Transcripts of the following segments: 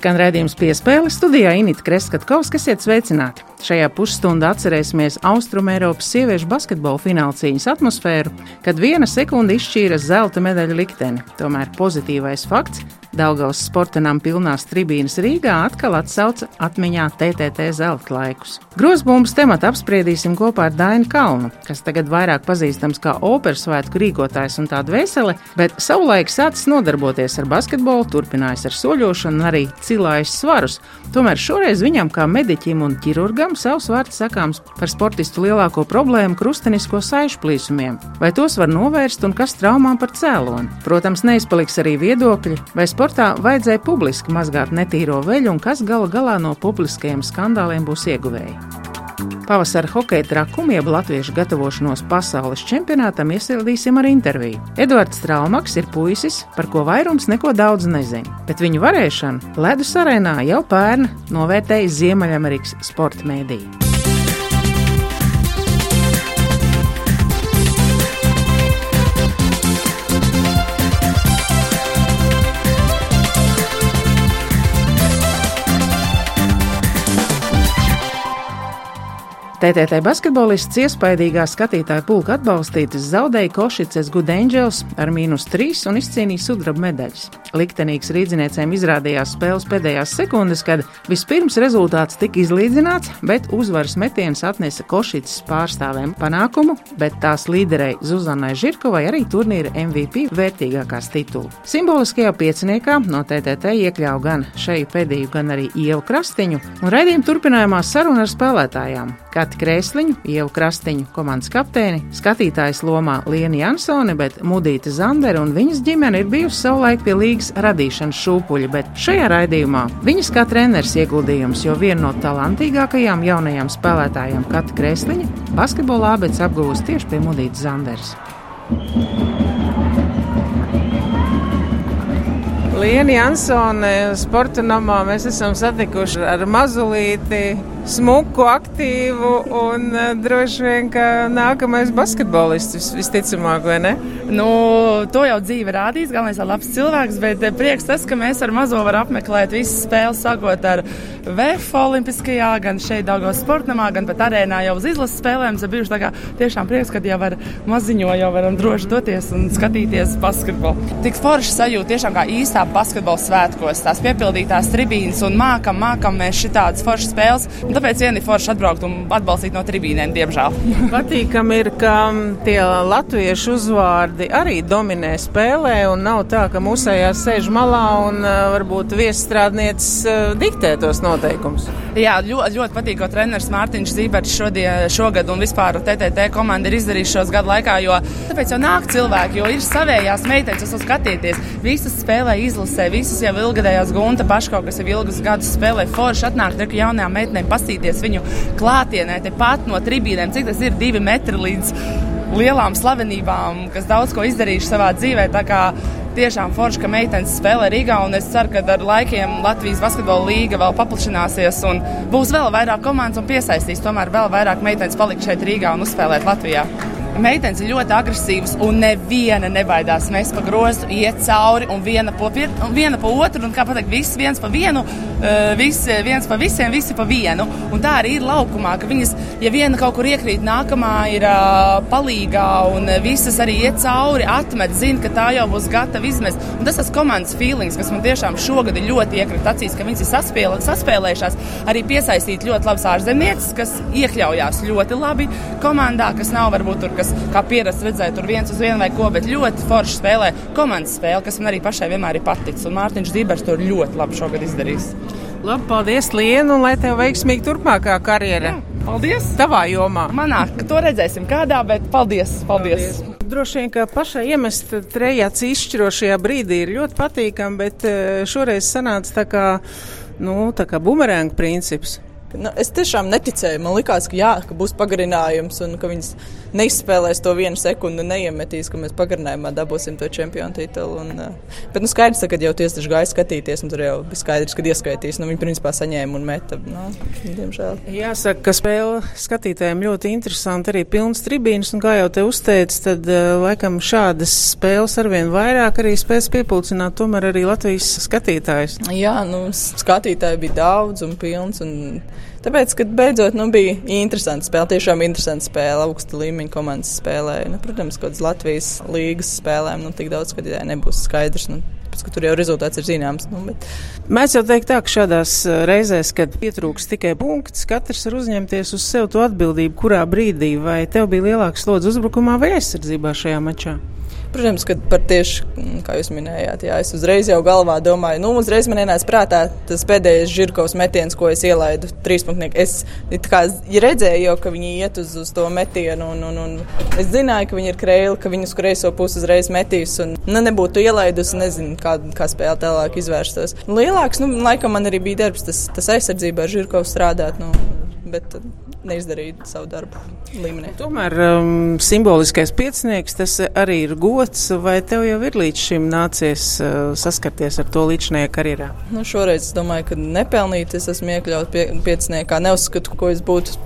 Skan redzējums piespēle studijā Inita Kreskatkovs, kas iet sveicināti. Šajā pusstundā atcerēsimies Austrumēropas sieviešu basketbola fināla cīņas atmosfēru, kad viena sekunde izšķīra zelta medaļu likteni. Tomēr pozitīvais fakts Daugaus sportanām pilnās tribīnas Rīgā atkal atsauca atmiņā TTT zelta laikus. Grozbumbas tematu apspriedīsim kopā ar Dainu Kalnu, kas tagad vairāk pazīstams kā operas svētku rīkotājs un tāda vesele, bet savulaik sācis nodarboties ar basketbolu, turpinājis ar soļošanu un arī cilājis svarus. Tomēr šoreiz viņam kā mediķim un ķirurgam savs vārds sakāms par sportistu lielāko problēmu krustenisko saišu plīsumiem. Vai tos var novērst un kas traumām par cēloni? Protams, neizpaliks arī viedokļi, vai sportā vajadzēja publiski mazgāt netīro veļu un kas gala galā no publiskajiem skandāliem būs ieguvēji. Pavasara hokeja trakumu, jeb latviešu gatavošanos pasaules čempionātam iesildīsim ar interviju. Edvards Strālmaks ir puisis, par ko vairums neko daudz nezina, bet viņu varēšanu ledus arēnā jau pērn novērtēja Ziemeļamerikas sporta mēdīja. TTT basketbolists iespaidīgā skatītāja pulka atbalstītas zaudēja Košicas Good Angels ar mīnus 3 un izcīnīja sudraba medaļas. Liktenīgs rīzniecēm izrādījās spēles pēdējās sekundes, kad vispirms rezultāts tika izlīdzināts, bet uzvaras metiens atnesa Košicas pārstāvēm panākumu, bet tās līderei Zuzanai Žirkovai arī turnīra MVP vērtīgākās titulu. Simboliskajā pieciniekā no TTT iekļāva gan šeju pēdējo, gan arī ievu krastiņu, un raidījuma turpinājumā saruna ar spēlētājām. Kati Krēsliņu, Ievu Krastiņu, komandas kapteini, skatītājas lomā Lienu Jansoni, bet Mudīta Zandere un viņas ģimene ir bijusi savulaik pie līgas radīšanas šūpuļa, bet šajā raidījumā viņas kā treneris ieguldījums, jo viena no talantīgākajām jaunajām spēlētājām Kati Krēsliņa basketbolā abets apgūst tieši pie Mudītas Zanderes. Lienu Jansone sporta namā mēs esam satikuši ar mazulīti smuku, aktīvu un uh, droši vien, ka nākamais basketbolists vis, visticamāk, vai ne? Nu, to jau dzīve rādīs, galvenais ir labs cilvēks, bet eh, prieks tas, ka mēs ar mazo varam apmeklēt visas spēles, sākot ar VF olimpiskajā, gan šeit Daugos sportnamā, gan pat arēnā jau uz izlases spēlēm. Tas bijuši tā kā tiešām prieks, ka jau var maziņo, jau varam droši doties un skatīties basketbolu. Tik forši sajūta tiešām kā īstā basketbola svētkos, tās piepildītās tribīnes un mākam, mākam mēs šitādas foršas spēles. Tāpēc vieni forši atbraukt un atbalstīt no tribīnēm, diemžēl. Patīkam ir, ka tie latviešu uzvārdi arī dominē spēlē un nav tā, ka mūsējās sēž malā un uh, varbūt viesstrādniecis uh, diktē tos noteikumus. Jā, ļoti, ļoti patīk, ko treneris Mārtiņš Zīberts šodien, šogad un vispār TTT komanda ir izdarījis šos gadu laikā, jo tāpēc jau nāk cilvēki, jo ir savējās meitenes, kas skatīties. Visas spēlē izlasē, visas jau ilgadējās gunta paško, kas jau ilgus gadus spēlē forši atnāk, ka jaunajām meitenēm pastīties viņu klātienē, tepat no tribīnēm, cik tas ir divi metri līdz lielām slavenībām, kas daudz ko izdarījuši savā dzīvē. Tiešām forši, ka meitenes spēlē Rīgā, un es ceru, ka ar laikiem Latvijas basketbola līga vēl paplašināsies un būs vēl vairāk komandas un piesaistīs tomēr vēl vairāk meitenes palikt šeit Rīgā un uzspēlēt Latvijā. Meitenes ir ļoti agresīvas, un neviena nebaidās. Mēs pa grozu iet cauri, un viena pa, viena pa otru, un kā pateikt, viss viens pa vienu, uh, viss viens pa visiem, visi pa vienu. Un tā arī ir laukumā, ka viņas, ja viena kaut kur iekrīt, nākamā ir uh, palīgā, un visas arī iet cauri, atmet, zina, ka tā jau būs gatava izmest. Un tas tas komandas feelings, kas man tiešām šogad ir ļoti iekrīt acīs, ka viņas ir saspēlē, saspēlējušās, arī piesaistīt ļoti labas ārzemnieces, kas iekļaujās ļoti labi komandā, kas nav varbūt tur, kas kā pierasts redzēt, tur viens uz vienu vai ko, bet ļoti forši spēlē komandas spēle, kas man arī pašai vienmēr ir paticis. Un Mārtiņš Zībers to ļoti labi šogad izdarījis. Labi, paldies, Lienu, un lai tev veiksmīgi turpmākā karjera. Jā, paldies! Tavā jomā. Manā, to redzēsim kādā, bet paldies! paldies. paldies. Droši vien, ka pašai iemest trejāts izšķirošajā brīdī ir ļoti patīkami, bet eh, šoreiz sanāca tā kā, nu, tā kā bumeranga princips. Nu, es tiešām neticēju. Man liekas, ka, jā, ka būs pagarinājums un ka viņas neizspēlēs to vienu sekundi un neiemetīs, ka mēs pagarinājumā dabūsim to čempionu titulu. Un, uh, bet nu, skaidrs, ka jau tieši gāja skatīties, un tur jau bija skaidrs, ka ieskaitīs. Nu, viņi principā saņēma un meta. Nu, diemžēl. Jāsaka, ka spēle skatītājiem ļoti interesanti. Arī pilns tribīnas, un kā jau te uzteicis, tad uh, laikam šādas spēles arvien vairāk arī spēs piepulcināt tomēr arī Latvijas skatītājus. Jā, nu, skatītāji bija daudz un pilns. Un Tāpēc, kad beidzot nu, bija interesanti spēle, tiešām interesanti spēle, augsta līmeņa komandas spēlēja. Nu, protams, kādas Latvijas līgas spēlēm, nu, tik daudz skatītāju nebūs skaidrs. Nu, Tāpēc, ka tur jau rezultāts ir zināms. Nu, bet... Mēs jau teiktu, ka šādās uh, reizēs, kad pietrūks tikai punkts, katrs var uzņemties uz sevi to atbildību, kurā brīdī vai tev bija lielāks slodzi uzbrukumā vai aizsardzībā šajā mačā. Protams, ka par tieši, mm, kā jūs minējāt, jā, es uzreiz jau galvā domāju, nu, uzreiz man ienāca prātā tas pēdējais žirkovs metiens, ko es ielaidu trīspunktnieku. Es kā redzēju jau, ka viņi iet uz, uz to metienu, un, un, un es zināju, ka viņi ir kreili, ka viņi uz kreiso pusi uzreiz metīs, un nu, nebūtu ielaidus, nezinu, kā, kā spēle tālāk izvērstos. Lielāks, nu, laikam man arī bija darbs, tas, tas aizsardzībā ar žirkovu strādāt, nu, bet neizdarīja savu darbu līmenī. Tomēr um, simboliskais piecinieks tas arī ir gods, vai tev jau ir līdz šim nācies uh, saskarties ar to līdzinājā karjerā? Nu, šoreiz es domāju, ka nepelnīti es esmu iekļauts pie, pieciniekā. Neuzskatu, ko es būtu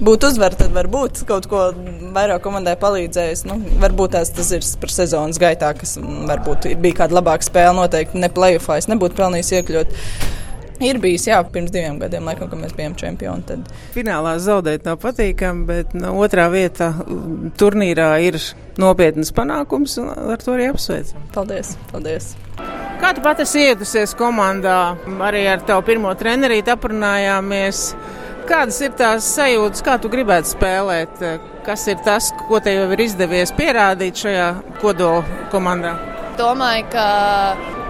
būtu uzvarta, tad varbūt kaut ko vairāk komandai palīdzējis. Nu, varbūt tās, tas ir par sezonas gaitā, kas varbūt bija kāda labāka spēle. Noteikti ne plēsoņā es nebūtu pelnījis iekļūt. Ir bijis, jā, pirms diviem gadiem, laikam, kad mēs bijām čempioni. Tad... Finālā zaudēt nav patīkami, bet no, otrā vieta turnīrā ir nopietnas panākums, un ar to arī apsveicam. Paldies! paldies. Kā tu pati iedusies komandā? Arī ar tavu pirmo trenerīti aprunājāmies. Kādas ir tās sajūtas, kā tu gribētu spēlēt? Kas ir tas, ko tev jau ir izdevies pierādīt šajā kodola komandā? Domāju, ka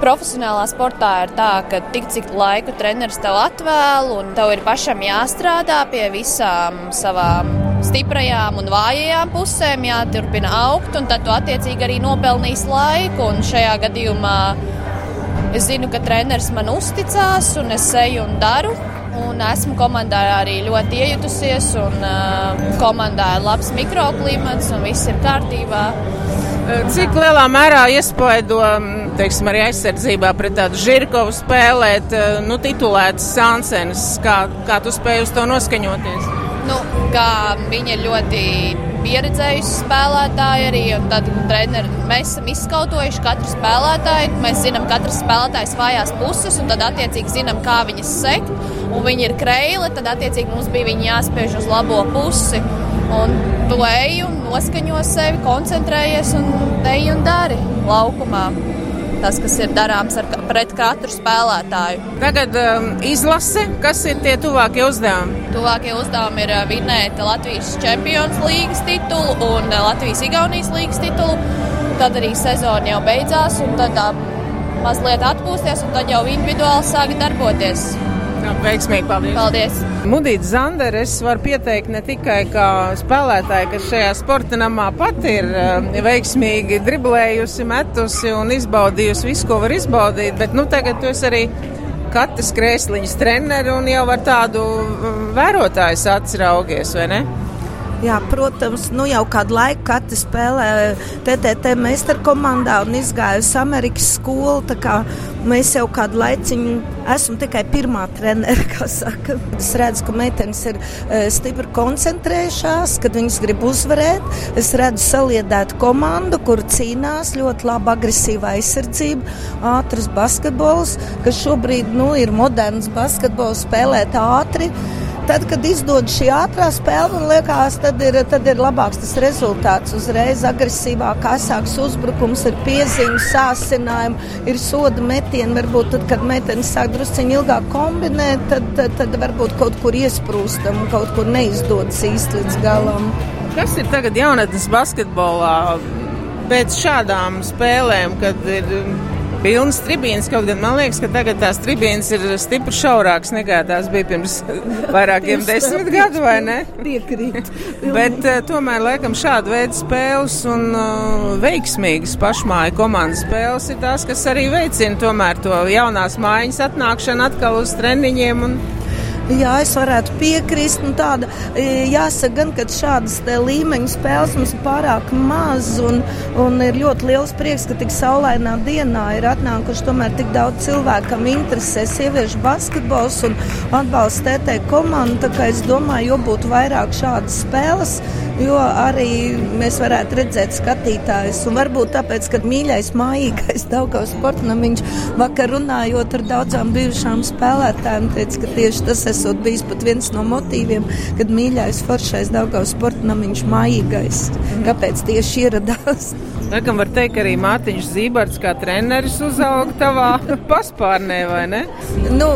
profesionālā sportā ir tā, ka tik cik laiku treneris tev atvēl, un tev ir pašam jāstrādā pie visām savām stiprajām un vājajām pusēm, jāturpina augt, un tad tu attiecīgi arī nopelnīs laiku. Un šajā gadījumā es zinu, ka treneris man uzticās, un es eju un daru. Un esmu komandā arī ļoti iejutusies, un uh, komandā ir labs mikroklimats, un viss ir kārtībā. Cik lielā mērā iespaido teiksim, arī aizsardzībā pret tādu žirkovu spēlēt, nu, titulētas Sansenes? Kā, kā tu spēj uz to noskaņoties? Nu, viņa ir ļoti pieredzējuši spēlētāji arī. Tad, treneri, mēs esam izskautojuši katru spēlētāju. Mēs zinām, katrs spēlētājs vājās puses, un tad attiecīgi zinām, kā viņas sekt. Un viņi ir kreili, tad attiecīgi mums bija jāspiež uz labo pusi. Un tu ej un noskaņo sevi, koncentrējies un ej un dari laukumā. Tas, kas ir darāms ar, pret katru spēlētāju. Tagad um, izlase, kas ir tie tuvākie uzdevumi? Tuvākie uzdevumi ir uh, vinēt Latvijas Champions līgas titulu un uh, Latvijas-Igaunijas līgas titulu. Tad arī sezona jau beidzās, un tad um, mazliet atpūsties, un tad jau individuāli sāka darboties. Veiksmīgi, paldies! paldies. Mudita Zandere, es varu pieteikt ne tikai kā spēlētāja, kas šajā sporta namā pat ir uh, veiksmīgi driblējusi, metusi un izbaudījusi visu, ko var izbaudīt, bet nu, tagad tu esi arī katras krēsliņas treneri un jau ar tādu vērotāju atsraugies, vai ne? Jā, protams, nu jau kādu laiku Kati spēlē TTT meistaru komandā un izgājusi Amerikas skolu. Mēs jau kādu laiciņu esam tikai pirmā trenere, kā saka. Es redzu, ka meitenes ir uh, stipri koncentrējušās, kad viņas grib uzvarēt. Es redzu saliedētu komandu, kur cīnās ļoti laba agresīva aizsardzība, ātrs basketbols, kas šobrīd nu, ir moderns basketbols, spēlēt ātri. Tad, kad izdodas šī ātrā spēle, man liekas, tad ir, tad ir labāks tas rezultāts. Uzreiz agresīvāk, asāks uzbrukums, ir piezīmes, sācinājumi, ir soda metieni. Varbūt tad, kad meitenes sāk drusciņi ilgāk kombinēt, tad, tad, tad varbūt kaut kur iesprūstam un kaut kur neizdodas īsti līdz galam. Kas ir tagad jaunatnes basketbolā pēc šādām spēlēm, kad ir pilnas tribīnes. Kaut gan man liekas, ka tagad tās tribīnes ir stipri šaurākas nekā tās bija pirms vairākiem desmit gadu, vai ne? Piekrīt. Bet uh, tomēr, laikam, šāda veida spēles un uh, veiksmīgas pašmāju komandas spēles ir tās, kas arī veicina tomēr to jaunās mājiņas atnākšanu atkal uz treniņiem. Un, Jā, es varētu piekrist. Nu, tāda, jāsaka, gan, ka šādas līmeņa spēles mums ir pārāk maz, un, un ir ļoti liels prieks, ka tik saulainā dienā ir atnākuši tomēr tik daudz cilvēku, kam interesē sieviešu basketbols un atbalsta TT komandu. Es domāju, jo būtu vairāk šādas spēles, jo arī mēs varētu redzēt skatītājus. Un varbūt tāpēc, ka mīļais mājīgais Daugavs sportnamiņš vakar runājot ar daudzām bijušām spēlētājiem, teica, ka tieši tas esot bijis pat viens no motīviem, kad mīļais foršais Daugavs sportnamiņš mājīgais. Kāpēc tieši ieradās? Laikam var teikt, arī Mārtiņš Zībards kā treneris uzauga tavā paspārnē, vai ne? Nu,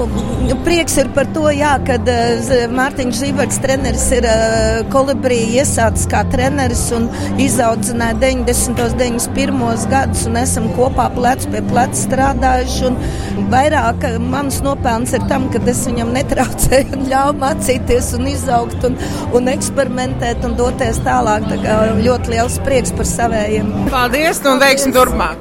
prieks ir par to, jā, kad uh, Mārtiņš Zībards treneris ir uh, kolibrī iesācis kā treneris un izaudzināja 90. 91. gadus un esam kopā plec pie pleca strādājuši. Vairāk mans nopelns ir tam, ka es viņam netraucēju un ļāvu mācīties un izaugt un, un eksperimentēt un doties tālāk. Tā ļoti liels prieks par savējiem. Paldies un veiksim turpmāk!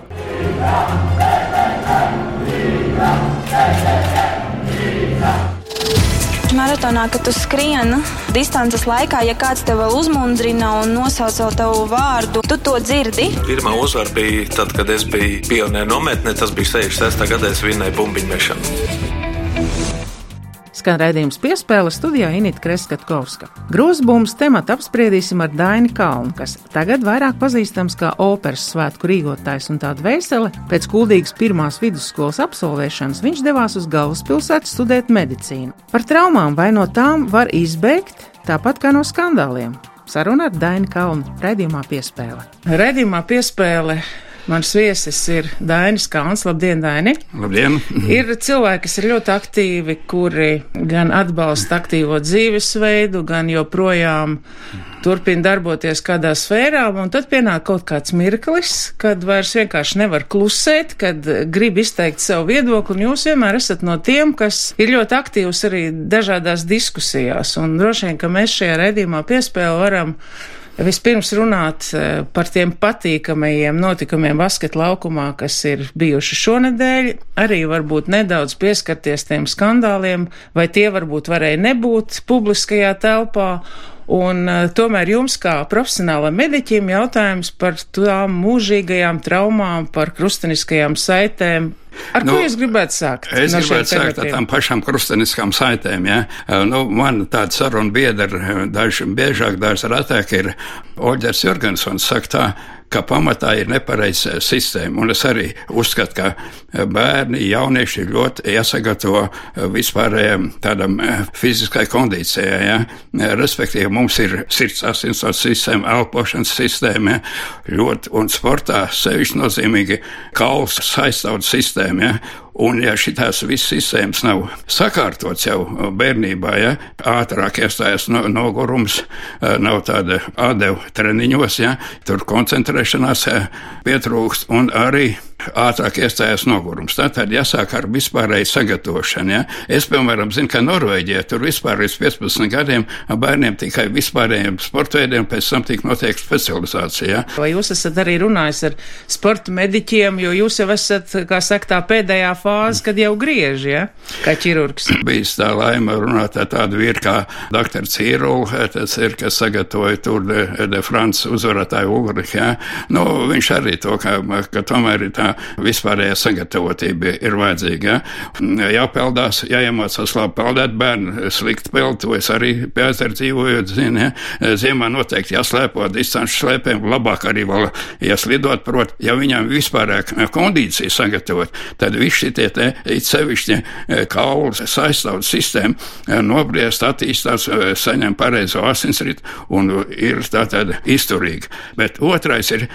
Maratonā, kad tu skrieni distances laikā, ja kāds tev uzmundrina un nosauc savu vārdu, tu to dzirdi. Pirmā uzvara bija tad, kad es biju pionieru nometnē, tas bija 66. gadā, es vinnēju bumbiņu mešanu. Skan raidījums piespēle studijā Inita Kreskatkovska. Grozbūmas tematu apspriedīsim ar Daini Kalnu, kas tagad vairāk pazīstams kā operas svētku rīkotājs un tāda vesele. Pēc kuldīgas pirmās vidusskolas absolvēšanas viņš devās uz galvaspilsētu studēt medicīnu. Par traumām vai no tām var izbeigt, tāpat kā no skandāliem. Saruna ar Dainu Kalnu raidījumā piespēle. Raidījumā piespēle Mans viesis ir Dainis Kalns. Labdien, Daini! Labdien! ir cilvēki, kas ir ļoti aktīvi, kuri gan atbalsta aktīvo dzīvesveidu, gan joprojām turpina darboties kādā sfērā, un tad pienāk kaut kāds mirklis, kad vairs vienkārši nevar klusēt, kad grib izteikt savu viedokli, un jūs vienmēr esat no tiem, kas ir ļoti aktīvs arī dažādās diskusijās, un droši vien, ka mēs šajā redzījumā piespēle varam Vispirms runāt eh, par tiem patīkamajiem notikumiem basket laukumā, kas ir bijuši šonadēļ, arī varbūt nedaudz pieskarties tiem skandāliem, vai tie varbūt varēja nebūt publiskajā telpā. Un uh, tomēr jums, kā profesionālam mediķim, jautājums par tām mūžīgajām traumām, par krusteniskajām saitēm Ar nu, ko jūs gribētu sākt? Es no gribētu sākt ar tām pašām krusteniskām saitēm. Ja? Nu, man tāda saruna biedra daži biežāk, daži retāk ir Oļģers Jorgensons saka tā, ka pamatā ir nepareiza sistēma. Un es arī uzskatu, ka e, bērni, jaunieši ir ļoti jāsagatavo e, vispārējiem tādam fiziskai kondīcijai. Ja? Respektīvi, mums ir sirds asinsvads sistēma, elpošanas sistēma, ja? ļoti, un sportā sevišķi nozīmīgi kauls saistāvdu sistēma. Ja? Un, ja šīs visas sistēmas nav sakārtotas jau bērnībā, ja ātrāk iestājas no, nogurums, nav tāda atdeva treniņos, ja tur koncentrēšanās pietrūkst un arī ātrāk iestājās nogurums. Tātad jāsāk ar vispārēju sagatavošanu. Ja? Es, piemēram, zinu, ka Norvēģijā tur vispār līdz 15 gadiem bērniem tikai vispārējiem sportveidiem pēc tam tika noteikta specializācija. Ja? Vai jūs esat arī runājis ar sporta mediķiem, jo jūs jau esat, kā saka, tā pēdējā fāze, kad jau griež, ja? kā ķirurgs? Bijis tā laima runāt ar tādu vīru kā dr. Cīrulu, tas ir, kas sagatavoja tur de, de France uzvarētāju Ulrichu. Ja? Nu, viņš arī to, ka, ka tomēr ir tā vispārējā sagatavotība ir vajadzīga. Ja? Jāpeldās, jāiemācās labi peldēt, bērni slikti peld, to es arī pie ezera dzīvojot, zinu, ja? ziemā noteikti jāslēpo distanču slēpēm, labāk arī vēl jāslidot, prot, ja viņam vispārējā kondīcija sagatavot, tad visi šitie te, it sevišķi e, kaulu saistāvdu sistēma e, nobriest, attīstās, e, saņem pareizo asinsritu un ir tātad izturīga. Bet otrais ir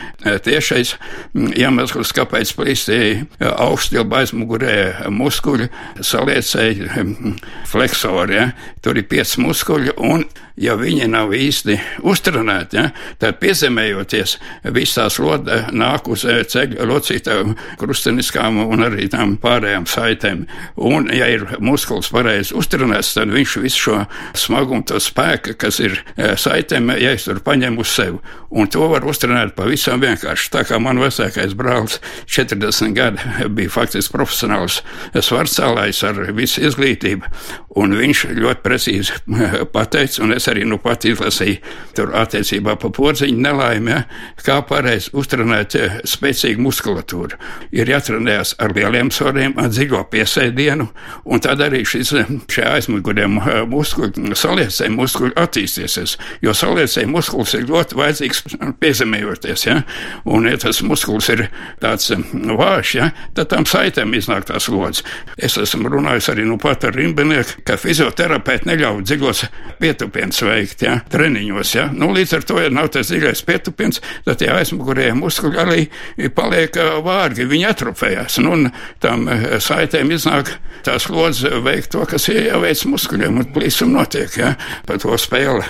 tiešais iemesls, kāpēc pēc plīstīja augstilba aizmugurē muskuļi, saliecēja fleksori, ja? tur ir pieci muskuļi, un ja viņi nav īsti uztrenēti, ja? tad piezemējoties visās lode nāk uz ceļa locītām krusteniskām un arī tām pārējām saitēm. Un, ja ir muskulis pareizi uztrenēts, tad viņš visu šo smagumu, to spēku, kas ir saitēm, ja es tur paņem uz sevi. Un to var uztrenēt pavisam vienkārši. Tā kā man vecākais brālis 40 gadi bija faktiski profesionāls svarcēlājs ar visu izglītību, un viņš ļoti precīzi pateica, un es arī nu pat izlasīju tur attiecībā pa porziņu nelaimi, ja, kā pareizi uztrenēt eh, spēcīgu muskulatūru. Ir jātrenējas ar lieliem svariem, ar dziļo piesēdienu, un tad arī šis, šie aizmuguriem eh, muskuļi, saliecēji muskuļi attīstīsies, jo saliecēji muskulis ir ļoti vajadzīgs piezemējoties, ja, un ja tas muskulis ir tāds vājš, ja, tad tam saitēm iznāk tās lodziņas. Es esmu runājis arī nu pat ar rimbenieku, ka fizioterapeiti neļauj dziļos pietupienus veikt, ja, treniņos, ja. Nu, līdz ar to, ja nav tas dziļais pietupiens, tad tie aizmugurējie muskuļi arī paliek vārgi, viņi atrofējās, nu, un tam saitēm iznāk tās lodziņas veikt to, kas ir jāveic muskuļiem, un plīsum notiek, ja, pa to spēli.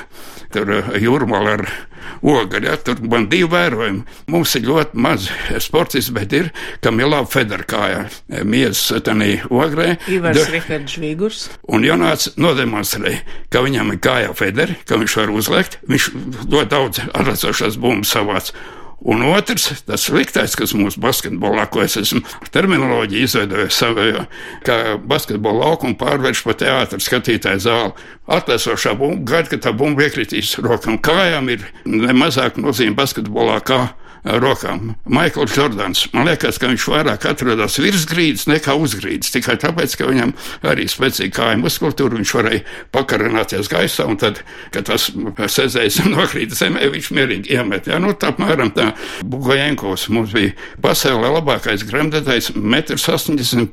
Tur jūrmāla ar ogaļu. Ja, tur man divi vērojumi. Mums ir ļoti maz sportisti, bet ir, kam ir laba federkājā. Miesas tanī ogrē. Ivars Rihards Žvīgurs. Un Jonāts nodemonstrēja, ka viņam ir kājā federi, ka viņš var uzliekt. Viņš ļoti daudz atlacošās bumbas savāc. Un otrs, tas sliktais, kas mūsu basketbolā, ko es esmu terminoloģiju izveidojis savu, ka basketbola laukumu pārvērš par teātru skatītāju zāli. Atlēsošā bumba gaida, ka tā bumba iekritīs rokam. Kājām ir nemazāk nozīme basketbolā kā rokām. Maikls Jordans, man liekas, ka viņš vairāk atrodas virs grīdas nekā uz grīdas, tikai tāpēc, ka viņam arī spēcīga kāja muskultūra, viņš varēja pakarināties gaisā, un tad, kad tas sezējs nokrīt zemē, viņš mierīgi iemet. Jā, nu, tā apmēram tā. Bugojenkovs mums bija pasaulē labākais gremdētais, 1,85 m,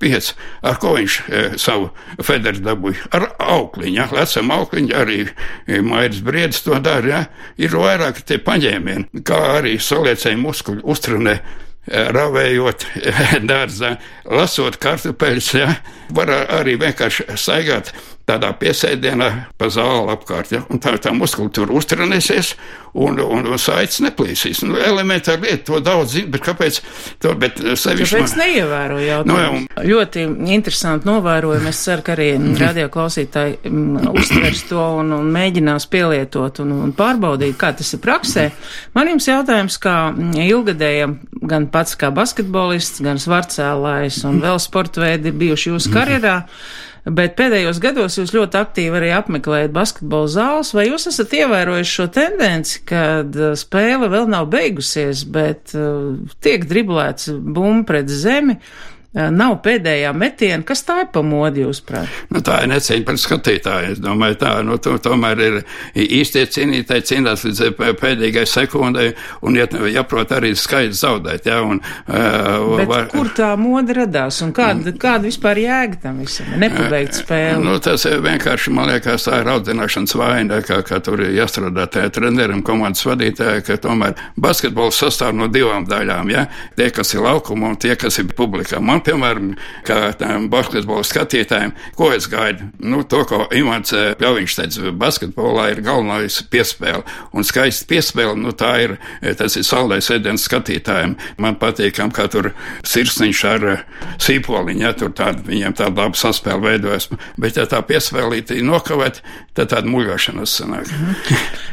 ar ko viņš e, savu federu dabūja, ar aukliņu, jā, lecam aukliņu, arī e, Mairis Briedis to dara, jā, ir vairāk tie paņēmieni, kā arī soliecēji muskuļu uztrenē ravējot dārzā, lasot kartupeļus, ja, var arī vienkārši staigāt tādā piesēdienā pa zāli apkārt, ja, un tā, tā muskultūra uztrenēsies, un, un, un saites neplīsīs. Nu, elementāri lieta, to daudz zina, bet kāpēc to, bet sevišķi. Kāpēc man... neievēro jautājumu? No, nu, un... Ļoti interesanti novērojumi. Es ceru, ka arī radio klausītāji m, uztvers to un, un mēģinās pielietot un, un pārbaudīt, kā tas ir praksē. Man jums jautājums, kā ilgadējam gan pats kā basketbolists, gan svarcēlājs un vēl sporta veidi bijuši jūsu karjerā. Mm -hmm. Bet pēdējos gados jūs ļoti aktīvi arī apmeklējat basketbola zāles, vai jūs esat ievērojuši šo tendenci, kad uh, spēle vēl nav beigusies, bet uh, tiek driblēts bumba pret zemi, nav pēdējā metiena. Kas tā ir pa modi, jūsuprāt? Nu, tā ir necīņa par skatītāju. Es domāju, tā, nu, to, tomēr ir īstie cīnītāji cīnās līdz pēdējai sekundai un jāprot arī skaidrs zaudēt. Ja, un, uh, var... Kur tā moda radās un kāda, kāda vispār jēga tam visam? Nepabeigt spēli. Nu, tas vienkārši, man liekas, tā ir audzināšanas vaina, kā, kā tur ir jāstrādā tajā trenerim, komandas vadītājai, ka tomēr basketbols sastāv no divām daļām. Ja? Tie, kas ir laukuma un tie, kas ir publikā. Man piemēram, kā tām basketbola skatītājiem, ko es gaidu? Nu, to, ko Imants Pļaviņš teica, basketbolā ir galvenais piespēle. Un skaisti piespēle, nu, tā ir, tas ir saldais ēdiens skatītājiem. Man patīkam, kā tur sirsniņš ar sīpoliņu, ja tur tāda, viņiem tāda laba saspēle veidojas. Bet, ja tā piespēlīte ir nokavēt, tad tāda muļošanas sanāk.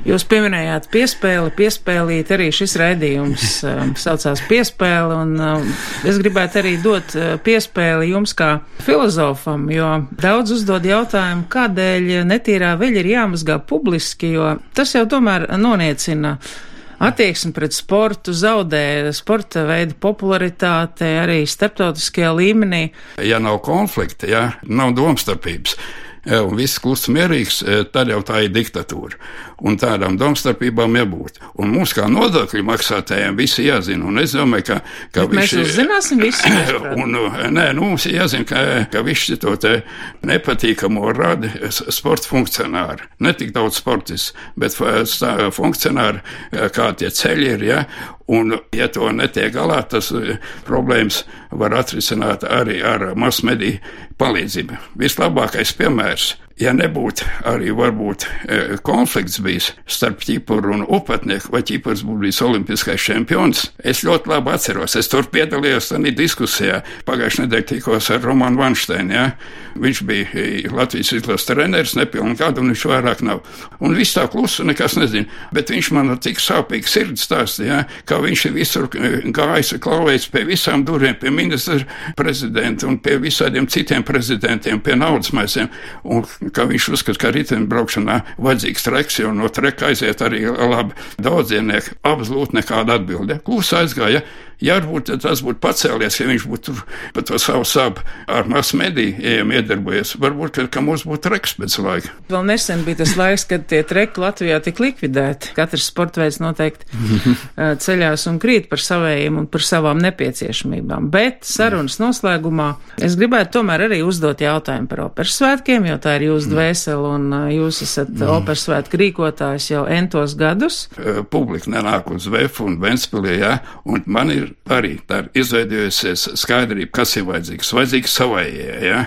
Jūs pieminējāt piespēli, piespēlīt arī šis raidījums um, saucās piespēle, un es gribētu arī dot Eh, piespēli jums kā filozofam, jo daudz uzdod jautājumu, kādēļ netīrā veļa ir jāmazgā publiski, jo tas jau tomēr noniecina attieksme pret sportu, zaudē sporta veidu popularitāte arī starptautiskajā līmenī. Ja nav konflikta, ja nav domstarpības, un viss kluss mierīgs, e, tad jau tā ir diktatūra. Un tādām domstarpībām jābūt. Un mums, kā nodokļu maksātājiem, visi jāzina. Un es domāju, ka, ka Bet mēs uzzināsim visu. un, nē, nu, mums ir jāzina, ka, ka visi to te nepatīkamo rada sporta funkcionāri. Ne tik daudz sportists, bet funkcionāri, kā tie ceļi ir, ja, Un, ja to netiek galā, tas problēmas var atrisināt arī ar masmediju palīdzību. Vislabākais piemērs ja nebūtu arī varbūt e, konflikts bijis starp ķipuru un upatnieku, vai ķipurs būtu bijis olimpiskais čempions, es ļoti labi atceros. Es tur piedalījos tādā diskusijā. Pagājušajā nedēļā tikos ar Romanu Vanšteinu. Ja? Viņš bija e, Latvijas izlases treneris, nepilnu gadu, un viņš vairāk nav. Un viss tā klusa, nekas nezina. Bet viņš man tik sāpīgi sirds stāstīja, ja? kā viņš ir visur e, gājis, klauvējis pie visām durvīm, pie ministra prezidenta un pie visādiem citiem prezidentiem, pie naudas maisiem. Un ka viņš uzskata, ka riteņbraukšanā vajadzīgs treks, jo no treka aiziet arī labi daudzienieki. Absolūti nekāda atbilde. Klusa aizgāja. Ja varbūt tas būtu pacēlies, ja viņš būtu par to savu sabu ar masu mediju iedarbojies, varbūt, ka, mums būtu treks pēc laika. Vēl nesen bija tas laiks, kad tie treki Latvijā tika likvidēti. Katrs sportveids noteikti ceļās un krīt par savējiem un par savām nepieciešamībām. Bet sarunas noslēgumā es gribētu tomēr arī uzdot jautājumu par operas svētkiem, jo tā ir jūsu dvēsele un jūs esat mm. operas svētku rīkotājs jau entos gadus. Publika nenāk uz Vēfu un Ventspilī, jā, un man ir arī tā izveidojusies skaidrība, kas ir vajadzīgs. Vajadzīgs savējie, ja?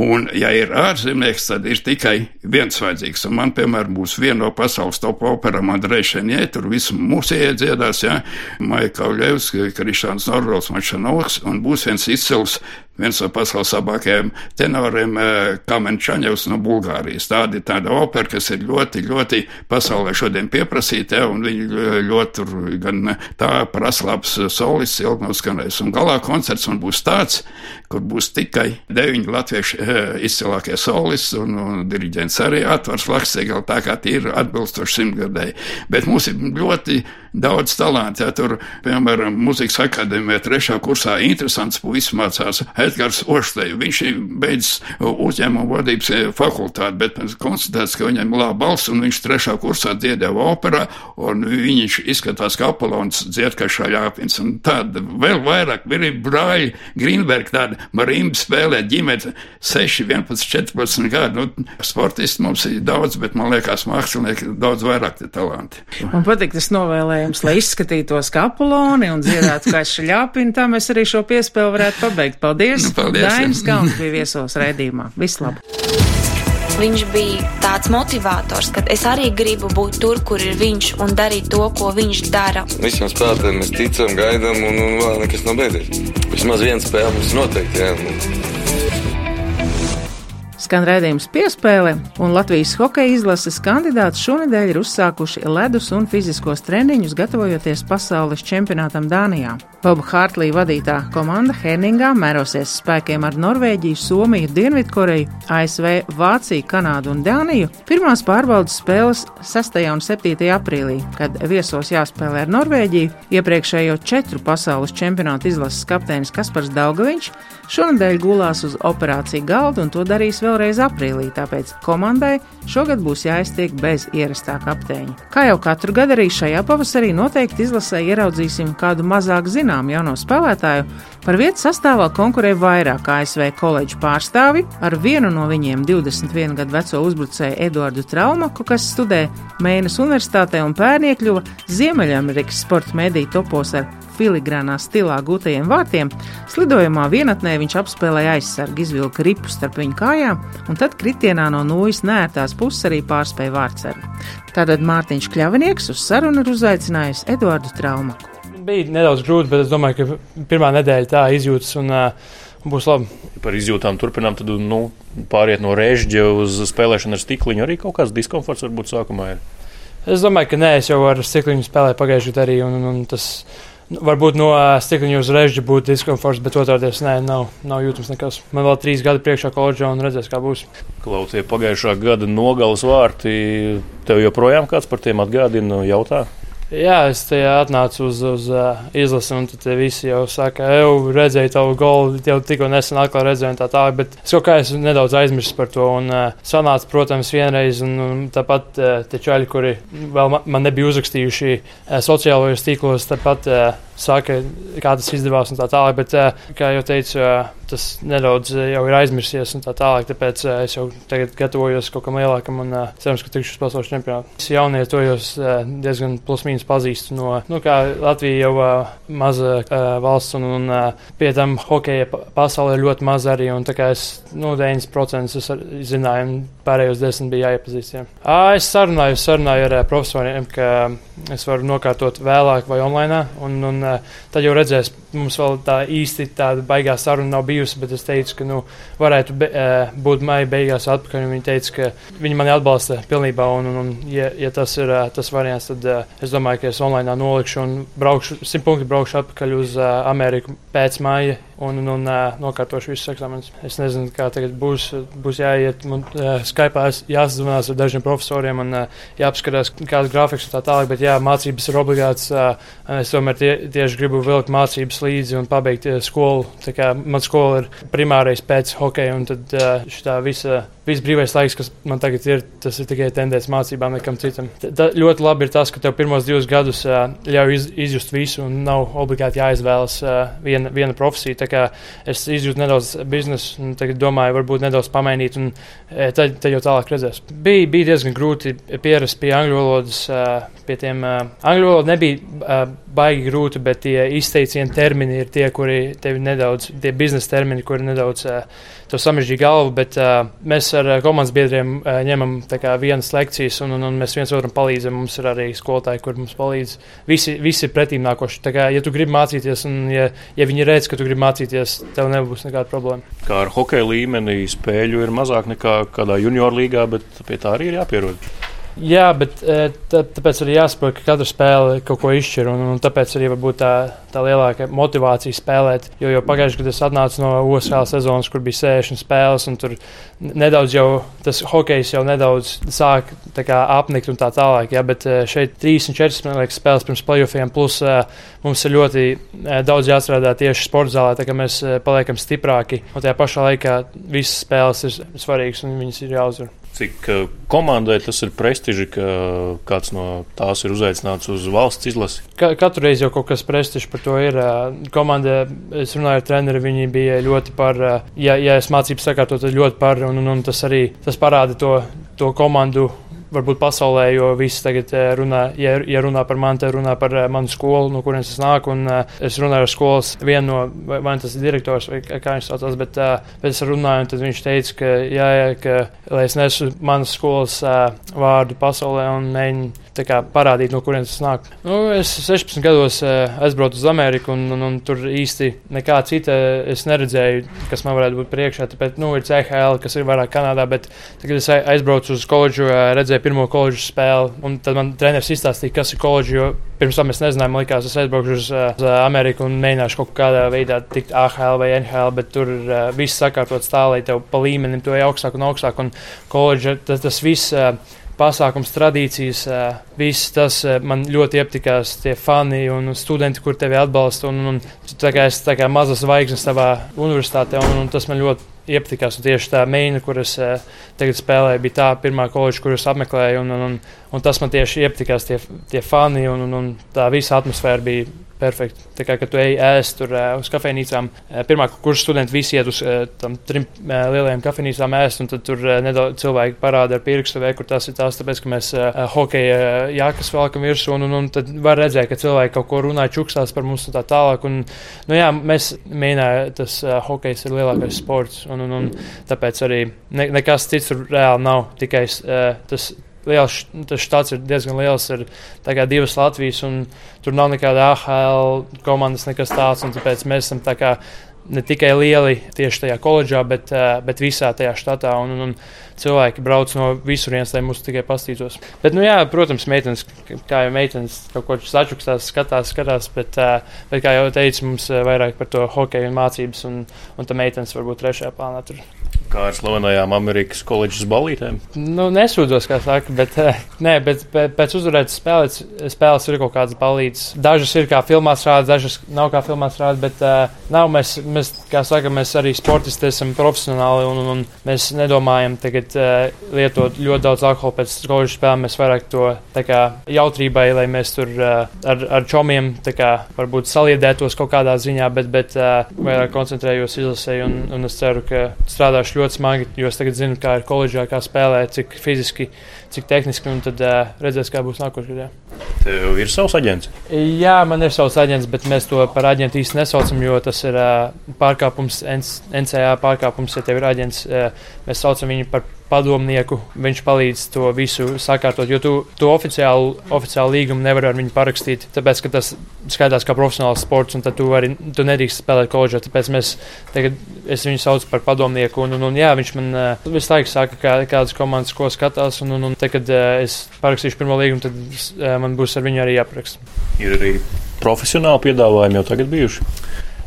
Un, ja ir ārzemnieks, tad ir tikai viens vajadzīgs. Un man, piemēram, būs viena no pasaules top operām Andrejs Šenjē, tur visu mūsu iedziedās, ja, Maija Kauļevs, Krišāns Norrols, Mačanovs, un būs viens izcils viens no pasaules labākajiem tenoriem, eh, Kamenčaņevs no Bulgārijas. Tāda ir tāda opera, kas ir ļoti, ļoti pasaulē šodien pieprasīta, un viņi ļoti tur gan tā praslabs solists ilgi nav skanējis. Un galā koncerts man būs tāds, kur būs tikai deviņi latviešu eh, izcilākie solisti, un, un diriģents arī atvars Laksegala, tā kā tie ir atbilstoši simtgadēji. Bet mums ir ļoti daudz talantu, ja tur, piemēram, muzikas akadēmijā trešā kursā interesants puisis mācās Edgars Ošteju. Viņš ir beidzis uzņēmumu vadības fakultāti, bet konstatēts, ka viņam ir laba balss, un viņš trešā kursā dziedāja operā, un viņš izskatās kā Apolons dzied kā šaļāpins. Un tāda vēl vairāk, ir brāļi Grīnberg, tāda marimba spēlē ģimene 6, 11, 14 gadu. Nu, sportisti mums ir daudz, bet man liekas, mākslinieki daudz vairāk te talanti. Man patīk tas novēlējums, lai izskatītos kā Apoloni un dziedātu kā šaļāpini, tā mēs arī šo piespēli varētu pabeigt. Paldies! Nu, paldies! Dainis Kalns bija viesos raidījumā. Vislabāk! Viņš bija tāds motivators, ka es arī gribu būt tur, kur ir viņš un darīt to, ko viņš dara. Visiem spēlētājiem mēs ticam, gaidām, un, un vēl nekas nav beidzies. Vismaz viena spēle mums noteikti. Jā. Skan redzējums piespēle, un Latvijas hokeja izlases kandidāts šonadēļ ir uzsākuši ledus un fiziskos treniņus, gatavojoties pasaules čempionātam Dānijā. Boba Hārtlī vadītā komanda Herningā mērosies spēkiem ar Norvēģiju, Somiju, Dienvidkoreju, ASV, Vāciju, Kanādu un Dāniju. Pirmās pārbaudas spēles 6. un 7. aprīlī, kad viesos jāspēlē ar Norvēģiju, iepriekšējo četru pasaules čempionāta izlases kapteinis Kaspars Daugaviņš šonadēļ gulās uz operāciju galdu un to darīs vēlreiz aprīlī, tāpēc komandai šogad būs jāiztiek bez ierastā kapteiņa. Kā jau katru gadu arī šajā pavasarī noteikti izlasē ieraudzīsim kādu mazāk zināmu jauno spēlētāju. Par vietu sastāvā konkurē vairāk ASV koledžu pārstāvi, ar vienu no viņiem 21 gadu veco uzbrucēju Eduardu Traumaku, kas studē Mēnes Universitātē un pērn iekļuva Ziemeļamerikas sporta mediju topos ar filigrānā stilā gūtajiem vārtiem, slidojumā vienatnē viņš apspēlēja aizsargu, izvilka ripu starp viņu kājām, un tad kritienā no nūjas nērtās puses arī pārspēja vārdsargu. Tātad Mārtiņš Kļavinieks uz sarunu ir uzaicinājis Eduardu Traumaku. Bija nedaudz grūti, bet es domāju, ka pirmā nedēļa tā izjūtas un uh, būs labi. Par izjūtām turpinām, tad nu, pāriet no rēžģa uz spēlēšanu ar stikliņu. Arī kaut kāds diskomforts varbūt sākumā ir. Es domāju, ka nē, es jau ar stikliņu spēlēju pagājušajā gadā arī, un, un, un tas Varbūt no stikliņa uz režģa būtu diskomforts, bet otrādies nē, nav, nav jūtams nekas. Man vēl trīs gadi priekšā koledžā un redzēs, kā būs. Klausie pagājušā gada nogalas vārti, tev joprojām kāds par tiem atgādina jautā? Jā, es te atnācu uz, uz uh, izlasi, un tad visi jau saka, jau redzēju tavu golu, jau tikko nesen atkal redzēju, tā tālāk. Bet es kaut kā esmu nedaudz aizmirsis par to. Un uh, sanāca, protams, vienreiz, un, un tāpat uh, te čaļi, kuri vēl man, man nebija uzrakstījuši uh, sociālajos tīklos, tāpat. Uh, saka, kā tas izdevās un tā tālāk. Bet, eh, kā jau teicu, eh, tas nedaudz eh, jau ir aizmirsies un tā tālāk. Tāpēc es jau tagad gatavojos kaut kam lielākam un cerams, ka tikšu uz pasaules čempionātu. Es jaunie to jau diezgan plus-mínus pazīstu no, nu, kā Latvija jau maza valsts un, un pie tam hokeja pasaulē ir ļoti maz arī. Un tā kā es, nu, 90% es zināju pārējos desmit bija jāiepazīst. Jā. Es sarunāju, sarunāju ar profesoriem, ka es varu nokārtot vēlāk vai online, un, un tad jau redzēs, mums vēl tā īsti tāda baigā saruna nav bijusi, bet es teicu, ka nu, varētu be, būt maija beigās atpakaļ. Viņi teica, ka viņi mani atbalsta pilnībā, un, un, un ja, ja tas ir tas variants, tad es domāju, ka es online nolikšu un braukšu, simt punktu braukšu atpakaļ uz Ameriku pēc maija un, un, un uh, nokārtošu visus eksāmenus. Es nezinu, kā tagad būs. Būs jāiet, man Skype jāsazvanās ar dažiem profesoriem un jāapskatās, kāds grafiks un tā tālāk. Bet jā, mācības ir obligātas. Uh, es tomēr tie, tieši gribu vilkt mācības līdzi un pabeigt skolu. Tā kā man skola ir primārais pēc hokeja un tad šī visa viss brīvais laiks, kas man tagad ir, tas ir tikai tendence mācībām, nekam citam. Tā ļoti labi ir tas, ka tev pirmos divus gadus uh, ļauj iz, izjust visu un nav obligāti jāizvēlas uh, viena, viena profesija. Es izjūtu nedaudz biznesu un tagad domāju, varbūt nedaudz pamainīt, un uh, tad, tad jau tālāk redzēs. Bija, bija diezgan grūti pierast pie angļu valodas, uh, pie tiem uh, angļu valoda nebija uh, baigi grūti, bet tie izteicieni termini ir tie, kuri tevi nedaudz, tie biznesa termini, kuri nedaudz uh, to samežģīja galvu, bet uh, mēs ar komandas biedriem uh, ņemam vienas lekcijas, un, un, un mēs viens otram palīdzam. Mums ir arī skolotāji, kur mums palīdz. Visi, visi ir pretīm nākoši. Kā, ja tu gribi mācīties, un ja, ja viņi redz, ka tu gribi mācīties, tev nebūs nekāda problēma. Kā ar hokeja līmeni spēļu ir mazāk nekā kādā junior līgā, bet pie tā arī ir jāpierod. Jā, bet tā, tāpēc arī jāsaprot, ka katra spēle kaut ko izšķir. Un, un tāpēc arī tā, tā lielākā motivācija spēlēt. Jo, jo pagājušajā gadā es atnācu no OSL sezonas, kur bija 60 spēles, un tur nedaudz jau tas hokejs jau nedaudz sāk kā, apnikt un tā tālāk. Jā, bet šeit 3 un 4 liekas, spēles pirms playoffiem, plus mums ir ļoti daudz jāstrādā tieši sporta zālē, tā kā mēs paliekam stiprāki. Un tajā pašā laikā visas spēles ir svarīgas un viņas ir jāuzvar. Cik komandai tas ir prestiži, ka kāds no tās ir uzaicināts uz valsts izlasi? Ka, katru reizi jau kaut kas prestižs par to ir. Komanda, es runāju ar treneri, viņi bija ļoti par, ja, ja es mācības sakārtotu, tad ļoti par, un, un, un tas arī tas parāda to, to komandu varbūt pasaulē, jo visi tagad eh, runā, ja, ja runā par mani, tad runā par eh, manu skolu, no kurienes es nāku. Un, uh, es runāju ar skolas vienu no, vai, vai tas ir direktors, vai kā viņš saucās, bet, bet es runāju, un viņš teica, ka, jā, jā, ka lai es nesu manas skolas vārdu pasaulē un mēģinu kā, parādīt, no kurienes tas nāk. Nu, es 16 gados aizbraucu uz Ameriku, un, un, un tur īsti nekā cita es neredzēju, kas man varētu būt priekšā. Tāpēc nu, ir CHL, kas ir vairāk Kanādā, bet tagad es aizbraucu uz koledžu, uh, redzēju pirmo koledžu spēli, un tad man treneris izstāstīja, kas ir koledža. Jo pirms tam es nezināju, man likās, es aizbraukšu uz, uz Ameriku un mēģināšu kaut kādā veidā tikt AHL vai NHL, bet tur uh, viss sakārtots tā, lai tev pa līmenim to ir augstāk un augstāk. Un koledža tas, tas viss. Uh, pasākums, tradīcijas, viss tas man ļoti iepatikās. Tie fani un studenti, kur tevi atbalsta. Un, un, tā kā es tā kā mazas zvaigznes savā universitātē, un, un tas man ļoti iepatikās. Un tieši tā meina, kuras tagad spēlēju, bija tā pirmā koledža, kuras apmeklēju. Un, un, un, un tas man tieši iepatikās, tie, tie fani un, un, un tā visa atmosfēra bija perfekti. Tā kā tu ej ēst tur uz kafejnīcām, pirmā kursa studenti visi iet uz tam trim lielajām kafejnīcām ēst, un tad tur nedaudz cilvēki parāda ar pirkstu, vai kur tas ir tās, tāpēc, ka mēs hokeja jākas valkam virsū, un, un, un tad var redzēt, ka cilvēki kaut ko runā, čukstās par mums un tā tālāk. Un, nu jā, mēs mēģinājām, tas hokejs ir lielākais sports, un, un, un tāpēc arī ne, nekas cits tur reāli nav, tikai tas liels, tas štats ir diezgan liels. Ir divas Latvijas, un tur nav nekāda AHL komandas, nekas tāds. Tāpēc mēs esam tā kā ne tikai lieli tieši tajā koledžā, bet, bet visā tajā štatā. Un, un, un cilvēki brauc no visurienes, lai mūs tikai pastītos. Bet, nu, jā, protams, meitenes, kā jau meitenes kaut ko sačukstās, skatās, skatās, bet, bet, kā jau teicu, mums vairāk par to hokeju un mācības, un, un tā meitenes varbūt trešajā plānā tur. Kā ar slavenajām Amerikas koledžas balītēm? Nu, nesūdzos, kā saka, bet, nē, bet pēc uzvarētas spēles, spēles ir kaut kādas balītas. Dažas ir kā filmās rādītas, dažas nav kā filmās rādītas, bet uh, nav mēs, mēs, kā saka, mēs arī sportisti esam profesionāli un, un, un mēs nedomājam tagad uh, lietot ļoti daudz alkohola pēc koledžas spēlēm. Mēs vairāk to kā, jautrībai, lai mēs tur uh, ar, ar čomiem kā, varbūt saliedētos kaut kādā ziņā, bet, bet uh, vairāk koncentrējos izlasē un, un es ceru, ka strādāšu ļoti smagi, jo es tagad zinu, kā ir koledžā, kā spēlē, cik fiziski, cik tehniski, un tad uh, redzēs, kā būs nākošajā gadā. Tev ir savs aģents? Jā, man ir savs aģents, bet mēs to par aģentu īsti nesaucam, jo tas ir uh, pārkāpums, NCA pārkāpums, ja tev ir aģents. Uh, mēs saucam viņu par padomnieku. Viņš palīdz to visu sakārtot, jo tu to oficiālu, oficiālu līgumu nevar ar viņu parakstīt, tāpēc, ka tas skaitās kā profesionāls sports, un tu arī tu nedrīkst spēlēt koledžā. Tāpēc mēs tagad, es viņu saucu par padomnieku, un, un, un jā, viņš man uh, visu laiku saka, kā, kādas komandas ko skatās, un, un, un te, kad uh, es parakstīšu pirmo līgumu, tad uh, man būs ar viņu arī jāparaksta. Ir arī profesionāli piedāvājumi jau tagad bijuši.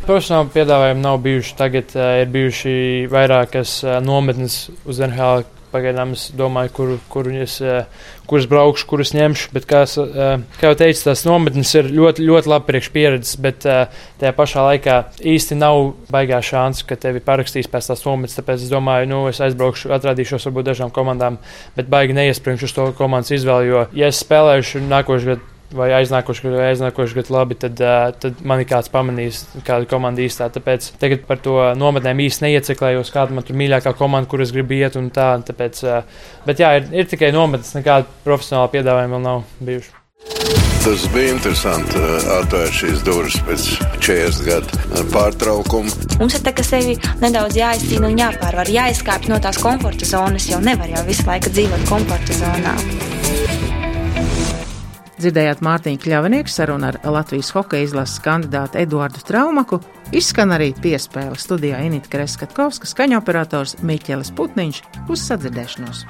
Profesionāli piedāvājumi nav bijuši. Tagad uh, ir bijuši vairākas uh, nometnes uz NHL. Pagaidām es domāju, kur, kur es, uh, kurus braukšu, kurus ņemšu. Bet, kā, es, uh, kā jau teicu, tās nometnes ir ļoti, ļoti labi priekš pieredzes, bet uh, tajā pašā laikā īsti nav baigā šāns, ka tevi parakstīs pēc tās nometnes. Tāpēc es domāju, nu, es aizbraukšu, atrādīšos varbūt dažām komandām, bet baigi neiesprāgšu uz to komandas izvēli. Jo, ja es spēlēšu nākošais gads, vai aiznākošu gadu, vai aiznākošu gadu labi, tad, uh, tad man ir kāds pamanījis, kāda komanda īstā. Tāpēc tagad par to nometnēm īsti neieceklējos, kāda man tur mīļākā komanda, kur es gribu iet un tā. Tāpēc, uh, bet jā, ir, ir tikai nometnes, nekāda profesionāla piedāvājuma vēl nav bijuši. Tas bija interesanti atvērt šīs durvis pēc 40 gadu pārtraukuma. Mums ir tā, ka sevi nedaudz jāizcīna un jāpārvar, jāizkāpj no tās komforta zonas, jo nevar jau visu laiku dzīvot komforta zonā. Dzirdējāt Mārtiņu Kļavnieku sarunu ar Latvijas hokeja izlases kandidātu Eduardu Traumaku. Izskan arī piespēle studijā Inita Kreskatkovska, skaņoperators Miķelis Putniņš uz sadzirdēšanos.